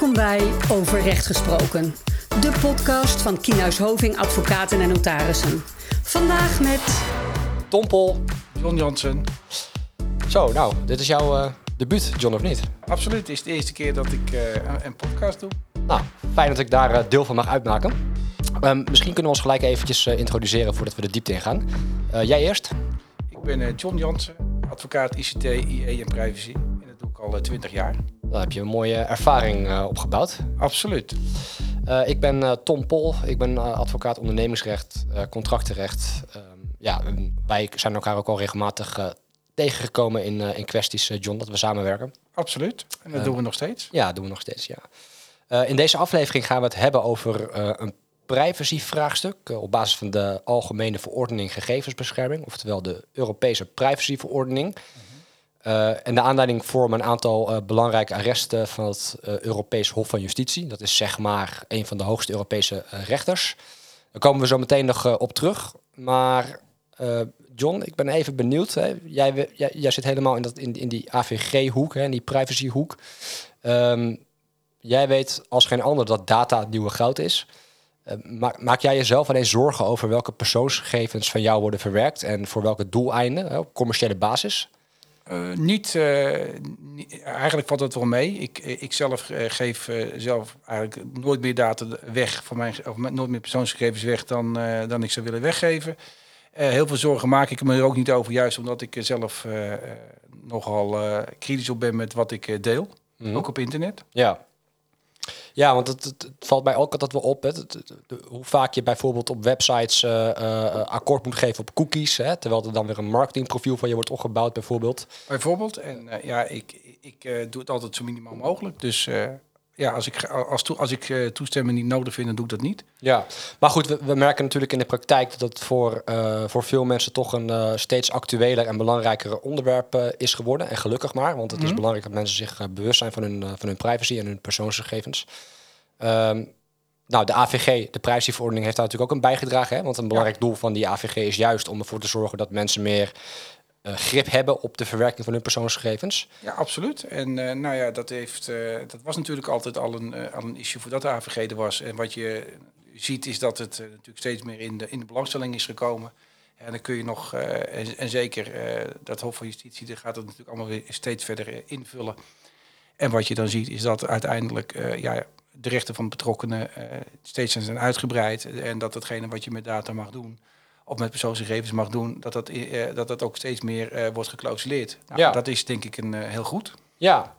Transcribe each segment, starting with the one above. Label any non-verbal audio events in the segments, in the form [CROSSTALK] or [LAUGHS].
Welkom bij Over Recht Gesproken, de podcast van Kienhuis Hoving Advocaten en Notarissen. Vandaag met Tom Pol. John Jansen. Zo, nou, dit is jouw uh, debuut, John, of niet? Absoluut, het is de eerste keer dat ik uh, een podcast doe. Nou, fijn dat ik daar uh, deel van mag uitmaken. Um, misschien kunnen we ons gelijk eventjes introduceren voordat we de diepte ingaan. jij eerst? Ik ben John Jansen, advocaat ICT, IE en privacy. En dat doe ik al 20 jaar. Daar heb je een mooie ervaring opgebouwd. Absoluut. Uh, ik ben uh, Tom Pol, ik ben uh, advocaat ondernemingsrecht, contractenrecht. Ehm, ja, wij zijn elkaar ook al regelmatig tegengekomen in, in kwesties, John, dat we samenwerken. Absoluut, en dat doen we nog steeds. Ja, dat doen we nog steeds, ja. in deze aflevering gaan we het hebben over een privacyvraagstuk op basis van de Algemene Verordening Gegevensbescherming, oftewel de Europese Privacyverordening. Uh, en de aanleiding voor een aantal uh, belangrijke arresten van het uh, Europees Hof van Justitie. Dat is zeg maar een van de hoogste Europese rechters. Daar komen we zo meteen nog op terug. Maar John, ik ben even benieuwd. Hè. Jij, zit helemaal in, dat, in, in die AVG-hoek, in die privacy-hoek. Um, jij weet als geen ander dat data het nieuwe goud is. Maak, maak, jij jezelf alleen zorgen over welke persoonsgegevens van jou worden verwerkt en voor welke doeleinden, op commerciële basis? Uh, niet, uh, niet, eigenlijk valt het wel mee. Ik, ik zelf uh, geef zelf eigenlijk nooit meer data weg van mijn, of nooit meer persoonsgegevens weg dan, dan ik zou willen weggeven. heel veel zorgen maak ik me er ook niet over, juist omdat ik zelf nogal kritisch op ben met wat ik deel, mm -hmm. ook op internet. Ja. Ja, want het, het, valt mij ook altijd wel op. Hè. hoe vaak je bijvoorbeeld op websites uh, uh, akkoord moet geven op cookies. Hè, terwijl er dan weer een marketingprofiel van je wordt opgebouwd, bijvoorbeeld. Bijvoorbeeld. En ja, ik, ik doe het altijd zo minimaal mogelijk. Dus ja, als ik, als, to, als ik uh, toestemming niet nodig vind, dan doe ik dat niet. Ja, maar goed, we, we merken natuurlijk in de praktijk dat het voor, uh, voor veel mensen toch een uh, steeds actueler en belangrijker onderwerp is geworden. En gelukkig maar, want het mm -hmm. is Mhm. belangrijk dat mensen zich bewust zijn van hun, van hun privacy en hun persoonsgegevens. Um, nou, de AVG, de privacyverordening, heeft daar natuurlijk ook een bijgedragen. Hè? Want een belangrijk ja. doel van die AVG is juist om ervoor te zorgen dat mensen meer uh, grip hebben op de verwerking van hun persoonsgegevens. Ja, absoluut. En uh, nou ja, dat, heeft, uh, dat was natuurlijk altijd al een, al een issue voordat de AVG was. En wat je ziet is dat het natuurlijk steeds meer in de, in de belangstelling is gekomen. En dan kun je nog, en, en, zeker dat Hof van Justitie, gaat het natuurlijk allemaal weer steeds verder invullen. En wat je dan ziet is dat uiteindelijk ja, de rechten van betrokkenen steeds zijn uitgebreid. En dat hetgene wat je met data mag doen, of met persoonsgegevens mag doen, dat dat, uh, dat, dat ook steeds meer uh, wordt geclausuleerd. Nou, ja. Dat is denk ik een, uh, heel goed. Ja,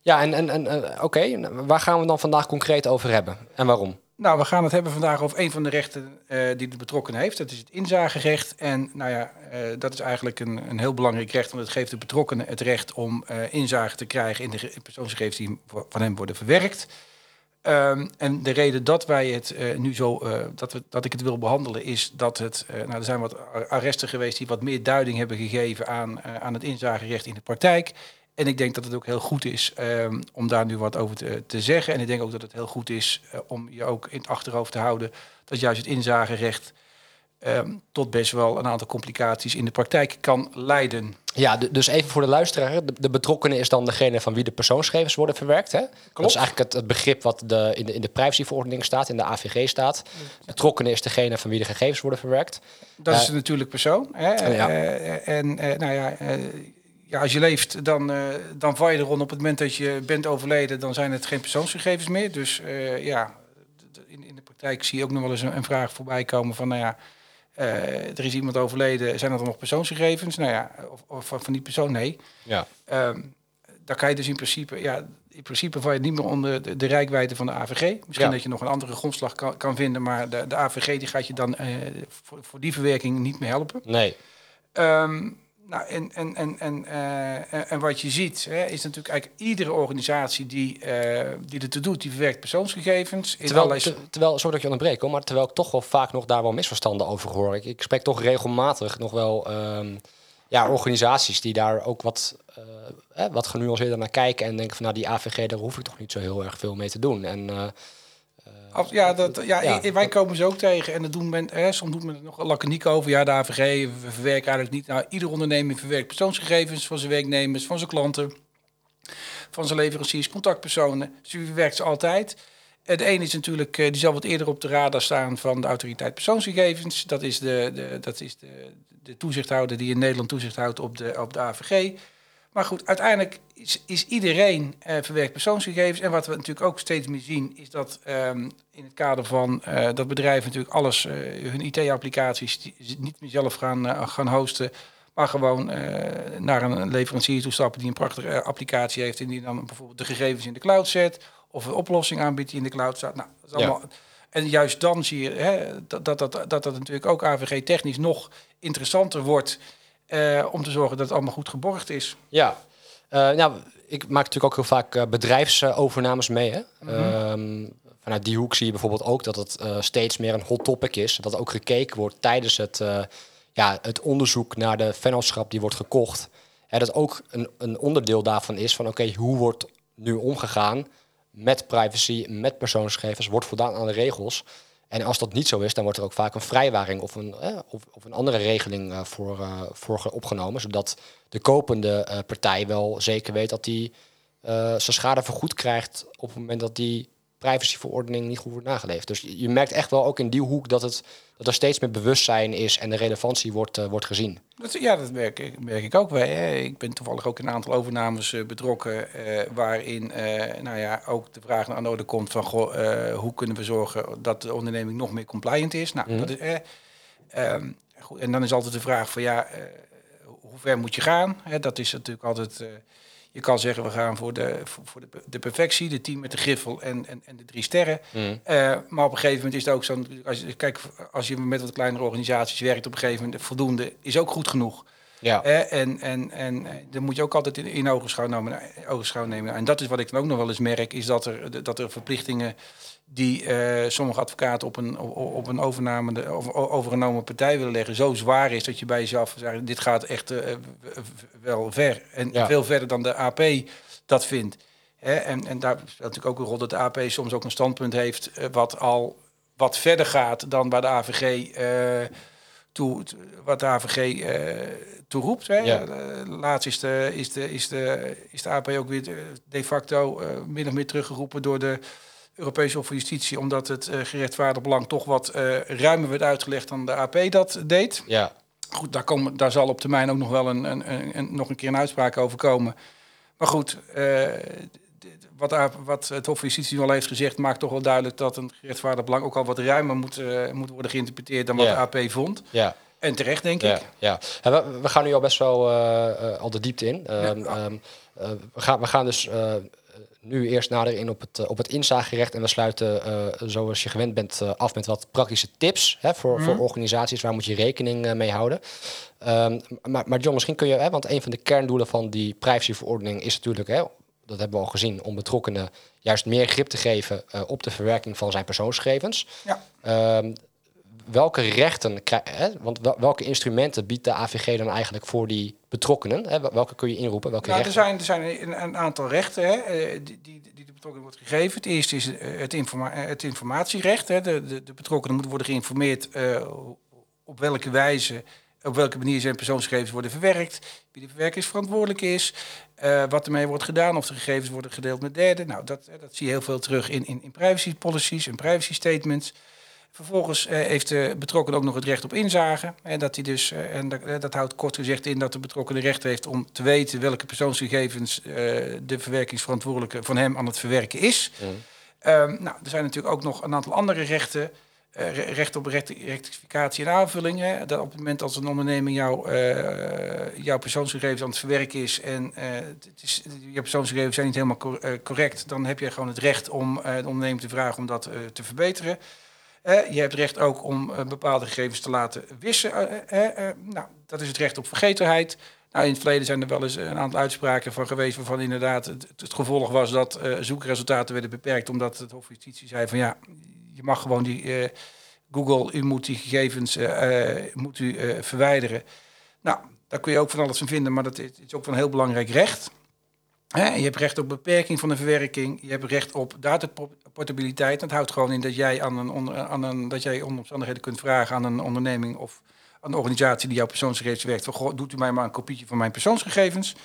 ja en, en, en oké, okay. waar gaan we dan vandaag concreet over hebben en waarom? Nou, we gaan het hebben vandaag over een van de rechten die de betrokkenen heeft. Dat is het inzagerecht. En nou ja, dat is eigenlijk een, een heel belangrijk recht, want het geeft de betrokkenen het recht om inzage te krijgen in de persoonsgegevens die van hem worden verwerkt. Um, en de reden dat wij het uh, nu zo, uh, dat, we, dat ik het wil behandelen, is dat het, uh, nou, er zijn wat arresten geweest die wat meer duiding hebben gegeven aan, aan het inzagerecht in de praktijk. En ik denk dat het ook heel goed is um, om daar nu wat over te, te, zeggen. En ik denk ook dat het heel goed is om je ook in het achterhoofd te houden dat juist het inzagerecht um, tot best wel een aantal complicaties in de praktijk kan leiden. Ja, dus even voor de luisteraar. De, de betrokkenen is dan degene van wie de persoonsgegevens worden verwerkt. Hè? Klopt. Dat is eigenlijk het, het begrip wat de, in, de, in de privacyverordening staat, in de AVG staat. Betrokkenen is degene van wie de gegevens worden verwerkt. Dat uh, is een natuurlijk persoon. Hè? Ja. Uh, en uh, nou ja, ja, als je leeft, dan, dan val je er rond. Op het moment dat je bent overleden, dan zijn het geen persoonsgegevens meer. Dus ja, in, in de praktijk zie je ook nog wel eens een, een vraag voorbij komen van, nou ja, er is iemand overleden, zijn er dan nog persoonsgegevens? Nou ja, of, of van die persoon, nee. Ja. Um, dan kan je dus in principe, ja, in principe val je niet meer onder de, de rijkwijde van de AVG. Misschien ja. dat je nog een andere grondslag kan, kan vinden, maar de, de AVG die gaat je dan uh, voor, voor die verwerking niet meer helpen. Nee. Um, nou, en, en, en, en, uh, en wat je ziet, hè, is natuurlijk eigenlijk iedere organisatie die, uh, die er toe doet, die verwerkt persoonsgegevens. In terwijl, allerlei... te, terwijl, sorry dat je onderbreek, hoor, maar terwijl ik toch wel vaak nog daar wel misverstanden over hoor. Ik, ik spreek toch regelmatig nog wel um, ja, organisaties die daar ook wat, eh, wat genuanceerder naar kijken en denken van nou die AVG, daar hoef ik toch niet zo heel erg veel mee te doen. En, Af, ja, dat, ja, ja, wij komen ze ook tegen en dat doen men, hè, soms doet men het nog laconiek over. Ja, de AVG, we verwerken eigenlijk niet. Nou, ieder onderneming verwerkt persoonsgegevens van zijn werknemers, van zijn klanten. van zijn leveranciers, contactpersonen. Dus u werkt ze altijd. Eh, De een is natuurlijk, eh, die zal wat eerder op de radar staan van de autoriteit persoonsgegevens. Dat is de, de, dat is de, de toezichthouder die in Nederland toezicht houdt op de, op de AVG. Maar goed, uiteindelijk is, is iedereen eh, verwerkt persoonsgegevens. En wat we natuurlijk ook steeds meer zien, is dat ehm, in het kader van eh, dat bedrijven natuurlijk alles, eh, hun IT-applicaties, niet meer zelf gaan, gaan hosten. Maar gewoon naar een leverancier toe stappen die een prachtige applicatie heeft. En die dan bijvoorbeeld de gegevens in de cloud zet. Of een oplossing aanbiedt die in de cloud staat. Nou, dat is Ja. allemaal, En juist dan zie je hè, dat, dat, dat, dat dat natuurlijk ook AVG-technisch nog interessanter wordt. Eh, om te zorgen dat het allemaal goed geborgd is. Ja, Eh, nou, ik maak natuurlijk ook heel vaak eh, bedrijfsovernames mee. Hè? Ehm, vanuit die hoek zie je bijvoorbeeld ook dat het steeds meer een hot topic is. Dat ook gekeken wordt tijdens het, ja, het onderzoek naar de vennootschap die wordt gekocht. Hè, dat ook een, een onderdeel daarvan is van oké, hoe wordt nu omgegaan met privacy, met persoonsgegevens, wordt voldaan aan de regels. En als dat niet zo is, dan wordt er ook vaak een vrijwaring of een, of, of een andere regeling eh, voor, eh, voor ge- opgenomen. Zodat de kopende eh, partij wel zeker weet dat hij zijn schade vergoed krijgt op het moment dat die privacyverordening niet goed wordt nageleefd. Dus je, merkt echt wel ook in die hoek dat, het, dat er steeds meer bewustzijn is en de relevantie wordt, eh, wordt gezien. Dat, ja, dat merk ik, merk ik ook wel. Hè. Ik ben toevallig ook in een aantal overnames eh, betrokken. eh, waarin nou ja, ook de vraag naar de orde komt van goh, hoe kunnen we zorgen dat de onderneming nog meer compliant is. Nou, Mhm. dat is, eh, ehm, goed, en dan is altijd de vraag van ja, hoe ver moet je gaan? Hè, dat is natuurlijk altijd. Eh, je kan zeggen we gaan voor de, voor, voor de, de perfectie, de team met de griffel en, en, en de drie sterren. Eh, maar op een gegeven moment is het ook zo, als je, kijk, als je met wat kleinere organisaties werkt, op een gegeven moment voldoende is ook goed genoeg. Ja, Hè, en, en, en eh, dan moet je ook altijd in, in ogenschouw nemen, ogenschouw nemen. En dat is wat ik dan ook nog wel eens merk, is dat er, dat er verplichtingen die eh, sommige advocaten op een, op, een overname, overgenomen partij willen leggen, zo zwaar is dat je bij jezelf zegt, dit gaat echt eh, w- wel ver. En Ja. veel verder dan de AP dat vindt. Hè, en, en daar speelt natuurlijk ook een rol dat de AP soms ook een standpunt heeft eh, wat al wat verder gaat dan waar de AVG eh, toe, wat de AVG eh toe roept. Hè. Ja. Eh, laatst is de, is, de, is, de, is de AP ook weer eh, de facto eh, min of meer teruggeroepen door de Europese Hof van Justitie, omdat het eh gerechtvaardigd belang toch wat eh, ruimer werd uitgelegd dan de AP dat deed. ja, Goed, daar, komen, daar zal op termijn ook nog wel een, een, een, een- nog een keer een uitspraak over komen. Maar goed, d- wat, wat het Hof van Justitie al heeft gezegd, maakt toch wel duidelijk dat een gerechtvaardigd belang ook al wat ruimer moet, moet worden geïnterpreteerd dan wat Ja. de AP vond. ja. En terecht, denk Ja, ik. ja. We, we gaan nu al best wel al de diepte in. Ehm, ehm, eh, we, gaan, we gaan dus nu eerst nader in op het, eh, op het inzagerecht. En we sluiten, eh, zoals je gewend bent, eh, af met wat praktische tips hè, voor, voor organisaties. Waar moet je rekening mee houden? Ehm, maar, maar John, misschien kun je, hè, want een van de kerndoelen van die privacyverordening is natuurlijk, hè, dat hebben we al gezien, om betrokkenen juist meer grip te geven op de verwerking van zijn persoonsgegevens. Ja. Ehm, welke rechten, hè, want wel- welke instrumenten biedt de AVG dan eigenlijk voor die betrokkenen? Hè? Wel- Welke kun je inroepen? Welke Nou, er zijn, er zijn een, een aantal rechten hè, eh, die, die, die de betrokkenen wordt gegeven. Het eerste is eh, het, informa eh, het informatierecht. Hè. De, de, de betrokkenen moeten worden geïnformeerd op welke wijze, op welke manier zijn persoonsgegevens worden verwerkt, wie de verwerkingsverantwoordelijk is, eh, wat ermee wordt gedaan, of de gegevens worden gedeeld met derden. Nou, dat, dat zie je heel veel terug in, in, in privacy policies en privacy statements. Vervolgens eh, heeft de betrokkenen ook nog het recht op inzage. En dat, hij dus, eh, en dat, eh, dat houdt kort gezegd in dat de betrokkenen recht heeft om te weten welke persoonsgegevens de verwerkingsverantwoordelijke van hem aan het verwerken is. Ehm, nou, er zijn natuurlijk ook nog een aantal andere rechten. re- recht op rectificatie en aanvulling. Hè, dat op het moment als een onderneming jouw, jouw persoonsgegevens aan het verwerken is en het is, je persoonsgegevens zijn niet helemaal cor- correct, dan heb je gewoon het recht om de onderneming te vragen om dat te verbeteren. Je hebt recht ook om eh, bepaalde gegevens te laten wissen. eh, eh, nou, dat is het recht op vergetenheid. Nou, in het verleden zijn er wel eens een aantal uitspraken van geweest waarvan inderdaad het, gevolg was dat zoekresultaten werden beperkt omdat het Hof van Justitie zei van ja, je mag gewoon die Google, u moet die gegevens moet u, verwijderen. Nou, daar kun je ook van alles van vinden, maar dat is, ook een heel belangrijk recht. Je hebt recht op beperking van de verwerking. Je hebt recht op dataportabiliteit. Dat houdt gewoon in dat jij, aan een, aan een, dat jij omstandigheden kunt vragen aan een onderneming of een organisatie die jouw persoonsgegevens werkt. Van, doet u mij maar een kopietje van mijn persoonsgegevens.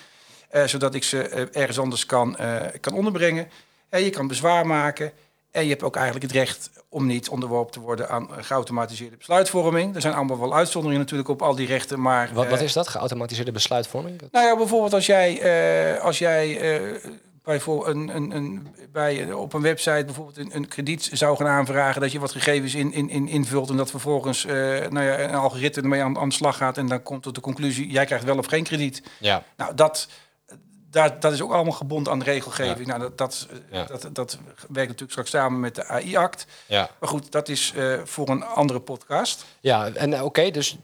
eh, zodat ik ze eh, ergens anders kan, eh, kan onderbrengen. En je kan bezwaar maken. En je hebt ook eigenlijk het recht om niet onderworpen te worden aan geautomatiseerde besluitvorming. Er zijn allemaal wel uitzonderingen natuurlijk op al die rechten, maar... Wat, wat eh, is dat? Geautomatiseerde besluitvorming? nou ja, bijvoorbeeld als jij, eh, als jij eh, bij, voor een, een, een, bij, op een website bijvoorbeeld een, een krediet zou gaan aanvragen, dat je wat gegevens in, in, in invult en dat vervolgens eh, nou ja, een algoritme ermee aan, aan de slag gaat en dan komt tot de conclusie, jij krijgt wel of geen krediet. Ja. Nou, dat, daar, dat is ook allemaal gebonden aan de regelgeving. Nou, dat, dat, Ja. dat, dat werkt natuurlijk straks samen met de AI-act. Ja. Maar goed, dat is eh, voor een andere podcast. Ja, en eh, oké, dus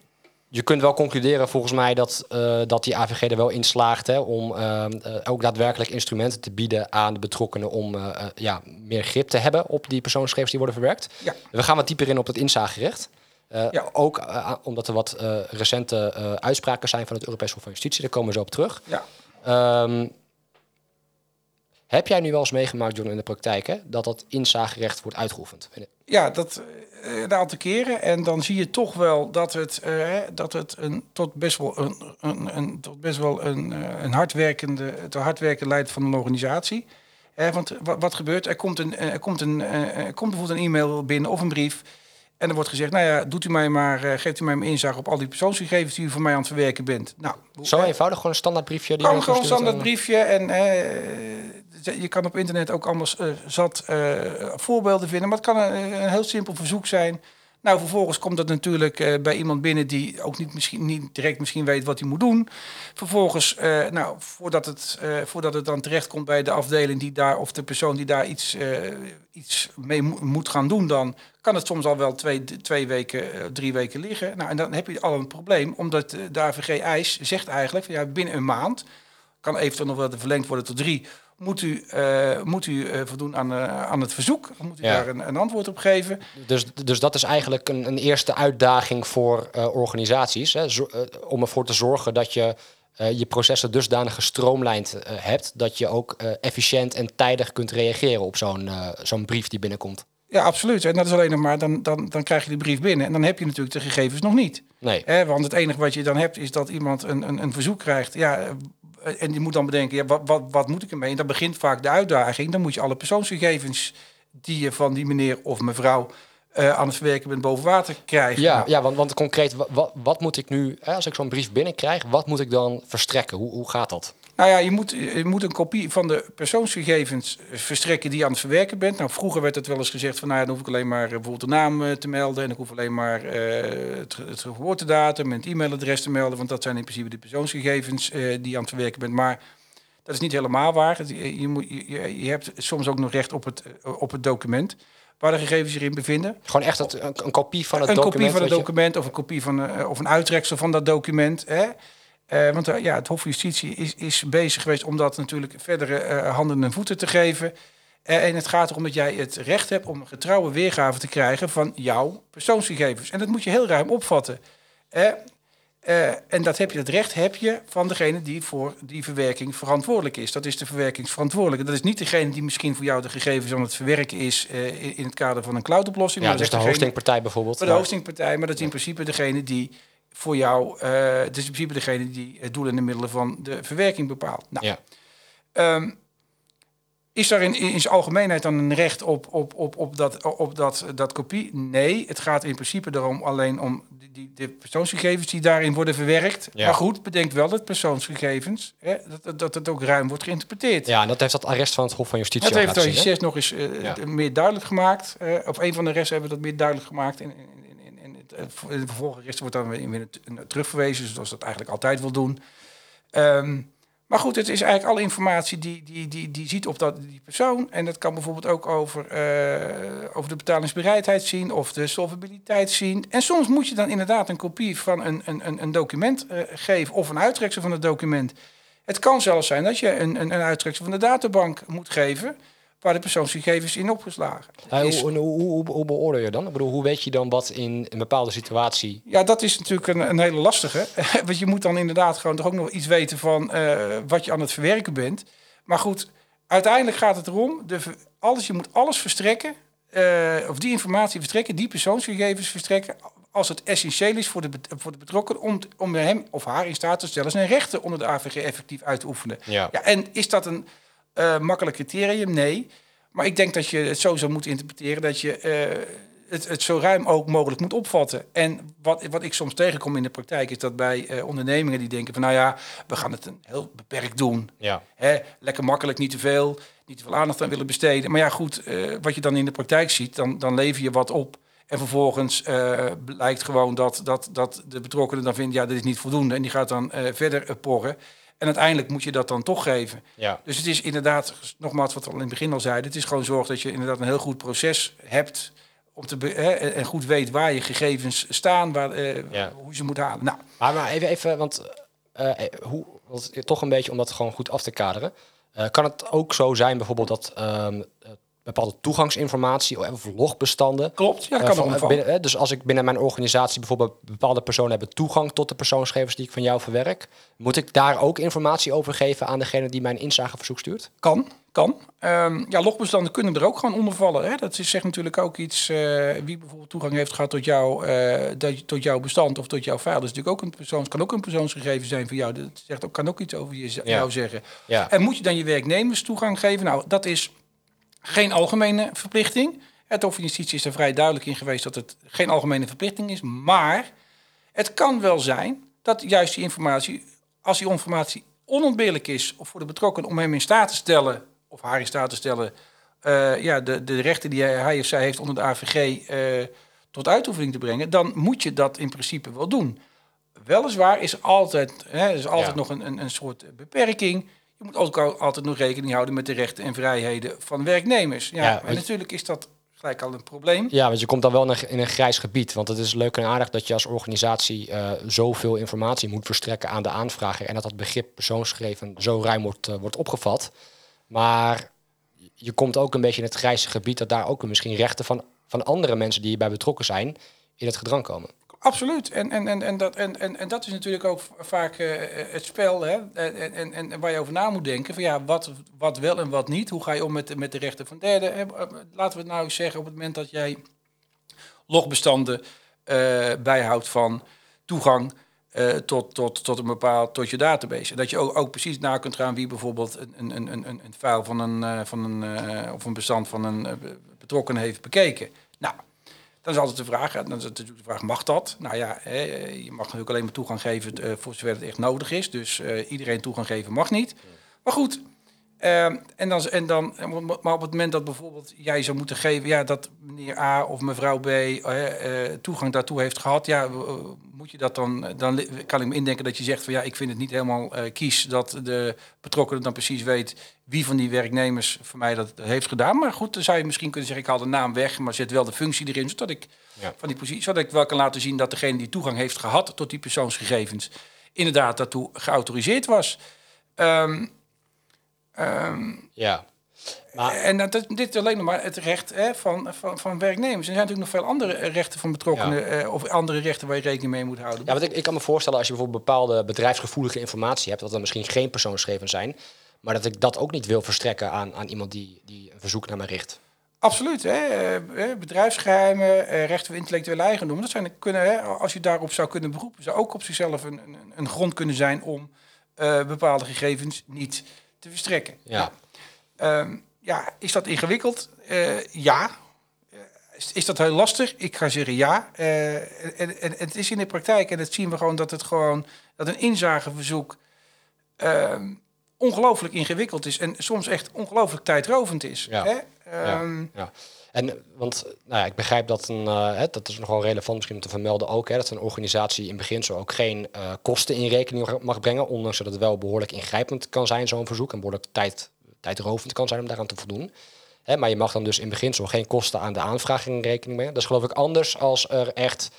je kunt wel concluderen volgens mij dat, eh, dat die AVG er wel in slaagt hè, om eh, eh, ook daadwerkelijk instrumenten te bieden aan de betrokkenen om eh, eh, ja, meer grip te hebben op die persoonsgegevens die worden verwerkt. Ja. We gaan wat dieper in op het inzagerecht. Eh, Ja. Ook eh, omdat er wat eh, recente eh, uitspraken zijn van het Europees Hof van Justitie. Daar komen we zo op terug. Ja. Ehm, heb jij nu wel eens meegemaakt, John, in de praktijk, hè, dat dat inzagerecht wordt uitgeoefend? Ja, dat eh, een aantal keren. En dan zie je toch wel dat het, eh, dat het een, tot best wel een, een, een, tot best wel een, eh, een hardwerkende, het hardwerken leidt van een organisatie. Want wat, gebeurt? Er komt, een, er, komt een, er komt bijvoorbeeld een e-mail binnen of een brief. En er wordt gezegd, nou ja, doet u mij maar, eh, geeft u mij maar inzage op al die persoonsgegevens die u voor mij aan het verwerken bent. Nou, Zo eh, eenvoudig, gewoon een standaardbriefje? Die gewoon, verstuurt standaard briefje. En eh, je kan op internet ook eh, zat eh, voorbeelden vinden. Maar het kan een, een heel simpel verzoek zijn. Nou, vervolgens komt dat natuurlijk eh, bij iemand binnen die ook niet, misschien, niet direct misschien weet wat hij moet doen. Vervolgens, eh, nou, voordat het, eh, voordat het dan terechtkomt bij de afdeling die daar, of de persoon die daar iets, iets mee mo- moet gaan doen, dan kan het soms al wel twee, twee weken, drie weken liggen. Nou, en dan heb je al een probleem, omdat de AVG-eis zegt eigenlijk ja, binnen een maand kan eventueel nog wel verlengd worden tot drie. Moet u, eh, moet u eh, voldoen aan, eh, aan het verzoek? Moet u Ja. daar een, een antwoord op geven? Dus, dus dat is eigenlijk een, een eerste uitdaging voor organisaties. Hè, zo- om ervoor te zorgen dat je je processen dusdanig gestroomlijnd hebt... dat je ook efficiënt en tijdig kunt reageren op zo'n zo'n brief die binnenkomt. Ja, absoluut. En dat is alleen nog maar, dan, dan, dan krijg je die brief binnen. En dan heb je natuurlijk de gegevens nog niet. Nee, want het enige wat je dan hebt is dat iemand een, een, een verzoek krijgt. Ja, en die moet dan bedenken, ja, wat, wat, wat moet ik ermee? En dan begint vaak de uitdaging. Dan moet je alle persoonsgegevens die je van die meneer of mevrouw eh, aan het verwerken bent boven water krijgen. ja, ja want, want concreet, wa- wa- wat moet ik nu... Als ik zo'n brief binnenkrijg, wat moet ik dan verstrekken? Hoe, hoe gaat dat? Nou ja, je moet, je moet een kopie van de persoonsgegevens verstrekken die je aan het verwerken bent. Nou, vroeger werd het wel eens gezegd van, nou ja, dan hoef ik alleen maar eh, bijvoorbeeld de naam eh, te melden en ik hoef alleen maar eh, het, het geboortedatum en het e-mailadres te melden, want dat zijn in principe de persoonsgegevens die je aan het verwerken bent. Maar dat is niet helemaal waar. Je, je, moet, je, je hebt soms ook nog recht op het, op het document waar de gegevens zich in bevinden. Gewoon echt het, een, een kopie van het een document? kopie van het je- document of een kopie van of een uittreksel van dat document. Hè? Eh, want eh, ja, het Hof van Justitie is, is bezig geweest om dat natuurlijk verdere eh, handen en voeten te geven. En het gaat erom dat jij het recht hebt om een getrouwe weergave te krijgen van jouw persoonsgegevens. En dat moet je heel ruim opvatten. En dat, heb je, dat recht heb je van degene die voor die verwerking verantwoordelijk is. Dat is de verwerkingsverantwoordelijke. Dat is niet degene die misschien voor jou de gegevens aan het verwerken is in, het kader van een cloudoplossing. Ja, maar dat dus is de degene- hostingpartij bijvoorbeeld. voor de hostingpartij, maar dat is in principe degene die voor jou, eh het is in principe degene die het doel en de middelen van de verwerking bepaalt. Nou, Ja. ehm, is daar in, in zijn algemeenheid dan een recht op, op, op, op, dat, op dat, dat kopie? Nee, het gaat in principe daarom alleen om die, die, de persoonsgegevens die daarin worden verwerkt. Ja. Maar goed, bedenk wel dat persoonsgegevens, hè, dat, dat, het ook ruim wordt geïnterpreteerd. Ja, en dat heeft dat arrest van het Hof van Justitie Dat heeft de nog eens eh, Ja. meer duidelijk gemaakt. Eh, op een van de resten hebben we dat meer duidelijk gemaakt. In, in, de vervolgenresten wordt dan weer, terugverwezen, zoals dat eigenlijk altijd wil doen. Ehm, maar goed, het is eigenlijk alle informatie die, die, die, die ziet op dat, die persoon. En dat kan bijvoorbeeld ook over, eh, over de betalingsbereidheid zien of de solvabiliteit zien. En soms moet je dan inderdaad een kopie van een, een, een, een document eh, geven of een uittreksel van het document. Het kan zelfs zijn dat je een, een, een uittreksel van de databank moet geven waar de persoonsgegevens in opgeslagen. Is. hoe, hoe, hoe, hoe beoordeel je dan? Ik bedoel, hoe weet je dan wat in een bepaalde situatie... Ja, dat is natuurlijk een, een hele lastige. [LAUGHS] Want je moet dan inderdaad gewoon toch ook nog iets weten van eh, wat je aan het verwerken bent. Maar goed, uiteindelijk gaat het erom, de, alles, je moet alles verstrekken, eh, of die informatie verstrekken, die persoonsgegevens verstrekken, als het essentieel is voor de, voor de betrokken om, om hem of haar in staat te stellen zijn rechten onder de AVG effectief uit te oefenen. Ja. Ja, en is dat een eh, makkelijk criterium? Nee. Maar ik denk dat je het zo zou moeten interpreteren dat je eh, het, het zo ruim ook mogelijk moet opvatten. En wat, wat ik soms tegenkom in de praktijk is dat bij eh, ondernemingen die denken van nou ja, we gaan het een heel beperkt doen. Ja. Hè, lekker makkelijk, niet te veel, niet te veel aandacht aan willen besteden. Maar ja, goed, wat je dan in de praktijk ziet, dan, dan lever je wat op. En vervolgens blijkt gewoon dat, dat, dat de betrokkenen dan vindt, ja, dit is niet voldoende. En die gaat dan verder porren. En uiteindelijk moet je dat dan toch geven. Ja. Dus het is inderdaad, nogmaals wat we al in het begin al zeiden, het is gewoon zorg dat je inderdaad een heel goed proces hebt. Om te hè, en goed weet waar je gegevens staan, waar, eh, Ja. hoe je ze moet halen. Nou, Maar, maar even, even want, eh, eh, hoe, want toch een beetje om dat gewoon goed af te kaderen. Eh, kan het ook zo zijn bijvoorbeeld dat ehm, eh, bepaalde toegangsinformatie of logbestanden... klopt, ja, eh, kan van- allemaal van. binnen, eh, dus als ik binnen mijn organisatie bijvoorbeeld bepaalde personen hebben toegang tot de persoonsgegevens die ik van jou verwerk, moet ik daar ook informatie over geven aan degene die mijn inzageverzoek stuurt? Kan, kan. Ehm, ja, logbestanden kunnen er ook gewoon onder vallen. Hè? Dat is, zegt natuurlijk ook iets, eh, wie bijvoorbeeld toegang heeft gehad tot, jou, eh, dat, tot jouw bestand of tot jouw file. Dat is natuurlijk ook een persoons, kan ook een persoonsgegeven zijn voor jou. Dat zegt ook, kan ook iets over je, Ja. jou zeggen. Ja. En moet je dan je werknemers toegang geven? Nou, dat is geen algemene verplichting. Het Hof van Justitie is er vrij duidelijk in geweest dat het geen algemene verplichting is. Maar het kan wel zijn dat juist die informatie, als die informatie onontbeerlijk is of voor de betrokken om hem in staat te stellen, of haar in staat te stellen, eh, ja, de, de rechten die hij, hij of zij heeft onder de AVG eh, tot uitoefening te brengen, dan moet je dat in principe wel doen. Weliswaar is er altijd, hè, is altijd Ja. nog een, een, een soort beperking. Je moet ook al- altijd nog rekening houden met de rechten en vrijheden van werknemers. Ja, Ja, en natuurlijk is dat gelijk al een probleem. Ja, want je komt dan wel in een, in een grijs gebied. Want het is leuk en aardig dat je als organisatie eh, zoveel informatie moet verstrekken aan de aanvrager. En dat dat begrip persoonsgegeven zo ruim wordt, eh, wordt opgevat. Maar je komt ook een beetje in het grijze gebied dat daar ook misschien rechten van, van andere mensen die hierbij betrokken zijn in het gedrang komen. Absoluut. En, en, en, en, dat, en, en, en dat is natuurlijk ook vaak eh, het spel hè? En, en, en, waar je over na moet denken. Van ja, wat, wat wel en wat niet. Hoe ga je om met, met de rechten van derden? hè? Eh, Laten we het nou zeggen op het moment dat jij logbestanden eh, bijhoudt van toegang eh, tot, tot, tot een bepaald tot je database. En dat je ook, ook precies na kunt gaan wie bijvoorbeeld een, een, een, een, file van een, eh, van een eh, of een bestand van een eh, betrokken heeft bekeken. Dan is altijd de vraag, dan is natuurlijk de vraag, mag dat? Nou ja, je mag natuurlijk alleen maar toegang geven eh, voor zover het echt nodig is. Dus eh, iedereen toegang geven mag niet. Maar goed, eh, en dan, en dan, maar op het moment dat bijvoorbeeld jij zou moeten geven, ja, dat meneer A of mevrouw B eh, eh, toegang daartoe heeft gehad, ja, eh, moet je dat dan, dan li- kan ik me indenken dat je zegt van ja, ik vind het niet helemaal eh, kies dat de betrokkenen dan precies weet wie van die werknemers voor mij dat heeft gedaan. Maar goed, dan zou je misschien kunnen zeggen, ik haal de naam weg, maar zet wel de functie erin, zodat ik Ja. van die positie, zodat ik wel kan laten zien dat degene die toegang heeft gehad tot die persoonsgegevens, inderdaad daartoe geautoriseerd was. Ehm, ehm, Ja. Maar, en dat, dat- dit is alleen nog maar het recht hè, van, van, van werknemers. Er zijn natuurlijk nog veel andere rechten van betrokkenen, eh, of andere rechten waar je rekening mee moet houden. ja, want ik, ik kan me voorstellen als je bijvoorbeeld bepaalde bedrijfsgevoelige informatie hebt, dat er misschien geen persoonsgegevens zijn, maar dat ik dat ook niet wil verstrekken aan, aan iemand die, die een verzoek naar mij richt. Absoluut. Hè? eh, eh, bedrijfsgeheimen, eh, rechten van intellectuele eigendom. Dat zijn, kunnen, hè, als je daarop zou kunnen beroepen, zou ook op zichzelf een, een, een grond kunnen zijn om bepaalde gegevens niet te verstrekken. Ja. Ehm, ja, is dat ingewikkeld? Eh, ja. Eh, Is, is dat heel lastig? Ik ga zeggen ja. Eh, en, en, en het is in de praktijk, en dat zien we gewoon, dat het gewoon, dat een inzageverzoek ehm, ongelooflijk ingewikkeld is en soms echt ongelooflijk tijdrovend is. Ja. Hè? Ehm, Ja. En want nou ja, ik begrijp dat een, eh, dat is nogal relevant misschien om te vermelden ook, hè, dat een organisatie in beginsel ook geen eh, kosten in rekening mag brengen, ondanks dat het wel behoorlijk ingrijpend kan zijn, zo'n verzoek, en behoorlijk tijd, tijdrovend kan zijn om daaraan te voldoen. Hè, maar je mag dan dus in beginsel geen kosten aan de aanvraag in rekening brengen. Dat is geloof ik anders als er echt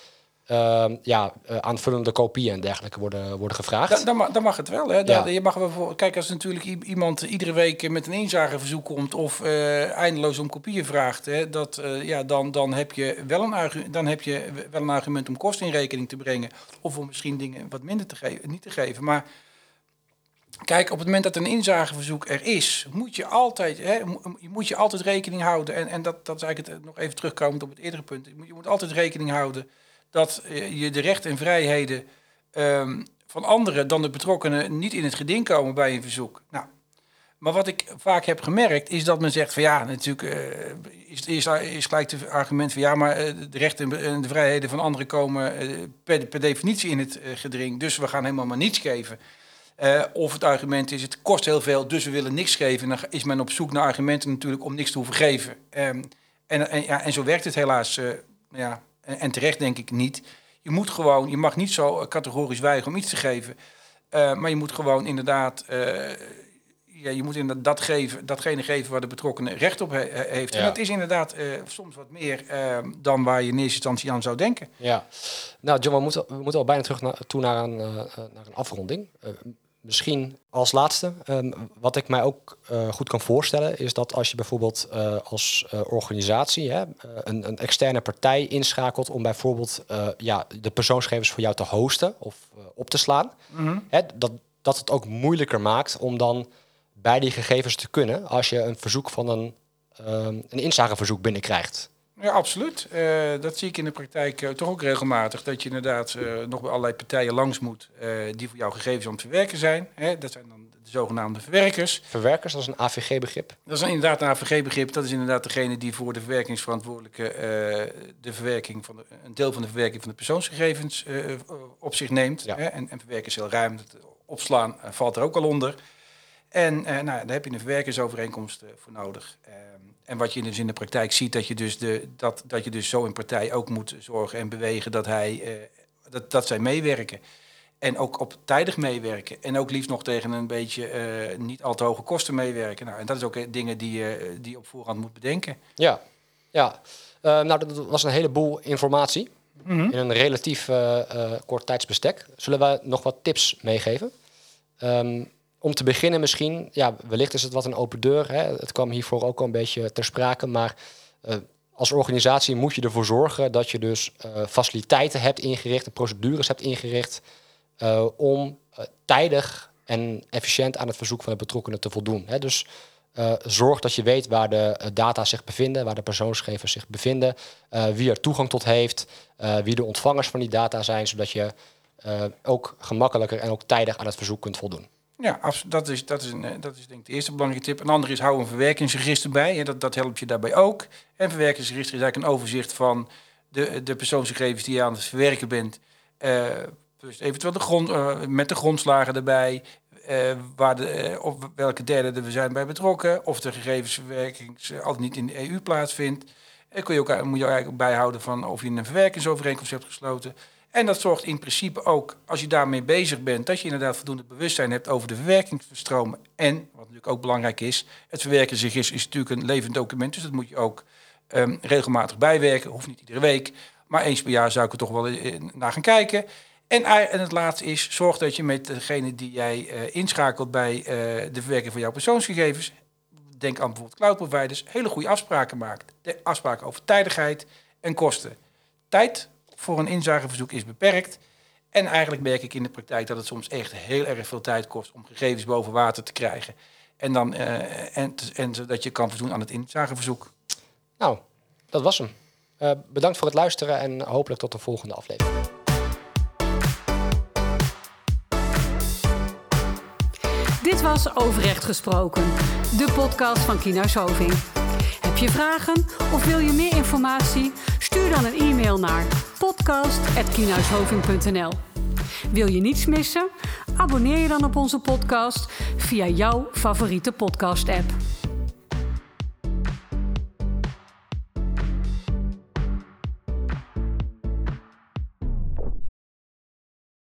ehm, ja, eh, aanvullende kopieën en dergelijke worden, worden gevraagd. Da- dan, mag, dan mag het wel. Hè? Da- Ja. Je mag wel voor, kijk, als natuurlijk iemand iedere week met een inzageverzoek komt of eh, eindeloos om kopieën vraagt, hè, dat, eh, ja, dan, dan, heb je wel een dan heb je wel een argument om kosten in rekening te brengen. Of om misschien dingen wat minder te geven, niet te geven. Maar kijk, op het moment dat een inzageverzoek er is, moet je altijd, hè, mo- moet je altijd rekening houden. En, en dat, dat is eigenlijk het, nog even terugkomend op het eerdere punt. Je moet, je moet altijd rekening houden dat eh, je de rechten en vrijheden ehm, van anderen dan de betrokkenen niet in het geding komen bij een verzoek. Nou, maar wat ik vaak heb gemerkt is dat men zegt van ja, natuurlijk uh, is, is, is gelijk het argument van ja, maar de rechten en de vrijheden van anderen komen per, per definitie in het geding, dus we gaan helemaal maar niets geven. Of het argument is, het kost heel veel, dus we willen niks geven. En dan is men op zoek naar argumenten natuurlijk om niks te hoeven geven. Um, en, en, ja, en zo werkt het helaas, ja, en, terecht denk ik niet. Je moet gewoon, je mag niet zo categorisch weigeren om iets te geven. Uh, maar je moet gewoon inderdaad, ja, je moet inderdaad dat geven, datgene geven waar de betrokkenen recht op he heeft. Ja. En dat is inderdaad soms wat meer ehm, dan waar je in eerste instantie aan zou denken. Ja, nou John, we moeten, we moeten al bijna terug naar, toe naar een, naar een afronding misschien als laatste, um, wat ik mij ook uh, goed kan voorstellen, is dat als je bijvoorbeeld uh, als uh, organisatie hè, een, een, externe partij inschakelt om bijvoorbeeld ja, de persoonsgegevens voor jou te hosten of op te slaan, mm -hmm. hè, dat, dat het ook moeilijker maakt om dan bij die gegevens te kunnen als je een verzoek van een, een inzageverzoek binnenkrijgt. Ja, absoluut. Uh, dat zie ik in de praktijk uh, toch ook regelmatig. Dat je inderdaad uh, nog bij allerlei partijen langs moet die voor jouw gegevens aan het verwerken zijn. Hè, dat zijn dan de zogenaamde verwerkers. Verwerkers, dat is een AVG-begrip? Dat is inderdaad een AVG-begrip. Dat is inderdaad degene die voor de verwerkingsverantwoordelijke de verwerking van de, een deel van de verwerking van de persoonsgegevens op zich neemt. Ja. Hè, en, en verwerken is heel ruim. Het opslaan valt er ook al onder. En nou, daar heb je een verwerkersovereenkomst voor nodig. Ehm, en wat je dus in de praktijk ziet, dat je dus, de, dat, dat je dus zo in partij ook moet zorgen en bewegen dat, hij, uh, dat, dat zij meewerken. En ook op tijdig meewerken. En ook liefst nog tegen een beetje uh, niet al te hoge kosten meewerken. Nou, en dat is ook dingen die je die op voorhand moet bedenken. Ja, ja. Uh, nou, dat was een heleboel informatie mm -hmm. in een relatief kort tijdsbestek. Zullen we nog wat tips meegeven? Um, om te beginnen misschien, ja, wellicht is het wat een open deur. Hè. Het kwam hiervoor ook al een beetje ter sprake. Maar uh, als organisatie moet je ervoor zorgen dat je dus uh, faciliteiten hebt ingericht, procedures hebt ingericht uh, om tijdig en efficiënt aan het verzoek van de betrokkenen te voldoen. Hè. Dus zorg dat je weet waar de data zich bevinden, waar de persoonsgegevens zich bevinden, wie er toegang tot heeft, wie de ontvangers van die data zijn, zodat je ook gemakkelijker en ook tijdig aan het verzoek kunt voldoen. Ja, dat is, dat, is eh, dat is denk ik de eerste belangrijke tip. Een andere is hou een verwerkingsregister bij. En dat, dat helpt je daarbij ook. En verwerkingsregister is eigenlijk een overzicht van de, de persoonsgegevens die je aan het verwerken bent. Uh, dus eventueel de grond, uh, met de grondslagen erbij. Waar de, of welke derde er zijn bij betrokken. Of de gegevensverwerking altijd niet in de EU plaatsvindt. En kun je ook, moet je eigenlijk bijhouden van of je een verwerkingsovereenkomst hebt gesloten. En dat zorgt in principe ook, als je daarmee bezig bent, dat je inderdaad voldoende bewustzijn hebt over de verwerkingsstromen. En, wat natuurlijk ook belangrijk is, het verwerken zich is, is natuurlijk een levend document, dus dat moet je ook um, regelmatig bijwerken. Hoeft niet iedere week, maar eens per jaar zou ik er toch wel eh, naar gaan kijken. En, en het laatste is, zorg dat je met degene die jij uh, inschakelt bij uh, de verwerking van jouw persoonsgegevens, denk aan bijvoorbeeld cloud providers, hele goede afspraken maakt. De afspraken over tijdigheid en kosten. Tijd voor een inzageverzoek is beperkt. En eigenlijk merk ik in de praktijk dat het soms echt heel erg veel tijd kost om gegevens boven water te krijgen. En, dan, uh, en, en zodat je kan voldoen aan het inzageverzoek. Nou, dat was hem. Uh, bedankt voor het luisteren en hopelijk tot de volgende aflevering. Dit was Overrecht Gesproken, de podcast van Kina Soving. Heb je vragen of wil je meer informatie? Stuur dan een e-mail naar podcast.kienhuishoving.nl Wil je niets missen? Abonneer je dan op onze podcast via jouw favoriete podcast-app.